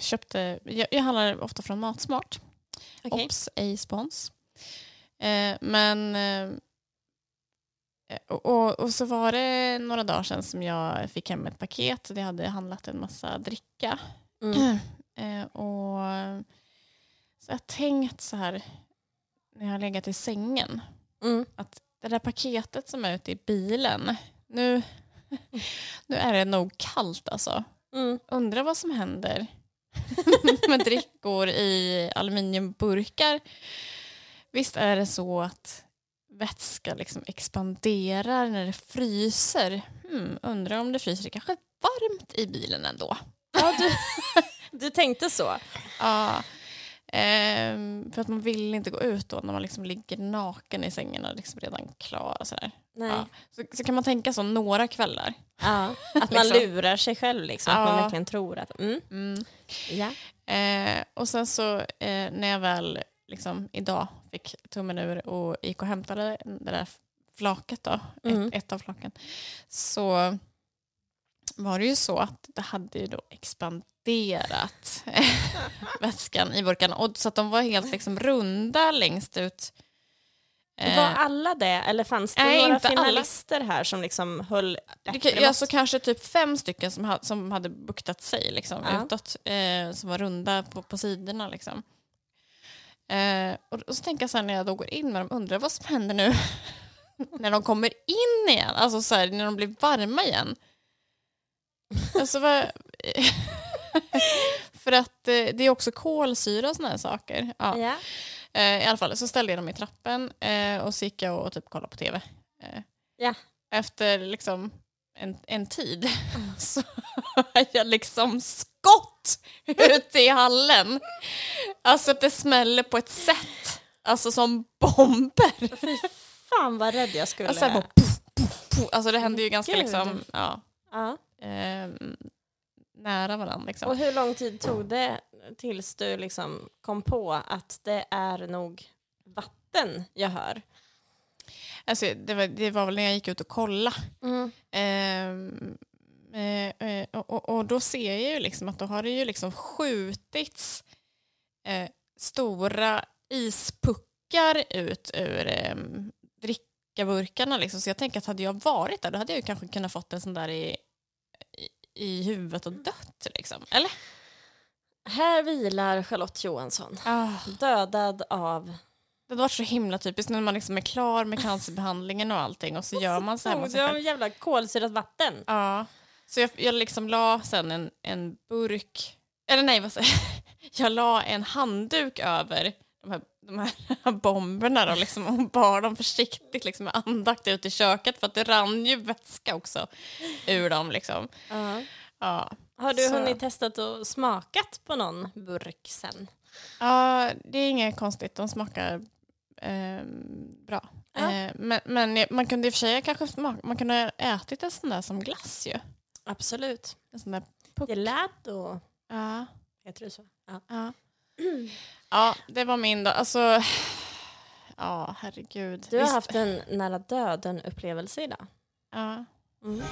köpte, jag, jag handlar ofta från Matsmart. Okej. Ops, ej spons. Eh, men eh, och, och, så var det några dagar sedan som jag fick hem ett paket. Det hade handlat en massa dricka. Mm. Eh, och så jag tänkt så här när jag har legat i sängen. Mm. Att det där paketet som är ute i bilen. Nu, nu är det nog kallt alltså. Mm. Undrar vad som händer med drickor i aluminiumburkar. Visst är det så att vätska liksom expanderar när det fryser. Hmm, undrar om det fryser kanske varmt i bilen ändå. Ja, du, du tänkte så? Ja, ehm, för att man vill inte gå ut då när man liksom ligger naken i sängen och liksom redan klar. Och sådär. Nej. Ja. Så, så kan man tänka så några kvällar. Ja, att man Liksom. lurar sig själv, liksom, att Ja. man verkligen tror att... Mm. Mm. Ja. Eh, och sen så eh, när jag väl liksom, idag fick tummen ur och gick och hämtade det där flaket då, Mm. ett, ett av flaken, så var det ju så att det hade ju då expanderat vätskan i burkarna. Och så att de var helt liksom runda längst ut. Eh, Var alla det, eller fanns det Nej, några inte alla. finalister här som liksom höll bättre kan, alltså kanske typ fem stycken som, ha, som hade buktat sig liksom, Ja. utåt, eh, som var runda på, på sidorna. Liksom. Eh, och, och så tänker jag så här när jag då går in med dem, undrar vad som händer nu när de kommer in igen, alltså så här, när de blir varma igen. Alltså vad... För att eh, det är också kolsyra och såna här saker. Ja. Ja. Eh, I alla fall så ställde jag dem i trappen eh, och så gick jag och typ kollade på tv. Ja. Efter liksom en, en tid så har jag liksom skott ute i hallen. Alltså att det smäller på ett sätt. Alltså som bomber. Fy fan vad rädd jag skulle... Alltså, bara, puff, puff, puff. alltså det hände ju ganska Gud. liksom, ja, ja. eh, nära varandra. Liksom. Och hur lång tid tog det tills du liksom kom på att det är nog vatten jag hör? Alltså, det, var, det var väl när jag gick ut och kollade. Mm. Ehm, eh, eh, och, och, och då ser jag ju liksom att då har det ju liksom skjutits eh, stora ispuckar ut ur eh, drickaburkarna. Liksom. Så jag tänker att hade jag varit där då hade jag ju kanske kunnat fått en sån där i, i, huvudet och dött. Liksom. Eller? Här vilar Charlotte Johansson, Ah, dödad av... det hade varit så himla typiskt när man liksom är klar med cancerbehandlingen och allting och så gör man så här. Oh, massa det var jävla kolsyrat vatten. Ja, så jag, jag liksom la sen en, en burk, eller nej vad säger jag, jag la en handduk över de här, de här bomberna då, liksom, och bar dem försiktigt liksom, med andakt ut i köket för att det rann ju vätska också ur dem. Liksom. Ja. Ja. Har du Så- hunnit testat och smakat på någon burk sen? ja, det är inget konstigt, de smakar ehm, bra. Ja. Eh, men, men man kunde i och för sig kanske smaka, man kunde ha ätit en sån där som glass ju. Absolut. En sån där puck. Gelato, Ja. heter det så? Ja. Ja. det var min då. Alltså, ja, herregud. Du har Visst- haft en nära döden-upplevelse idag. Ja. Mm.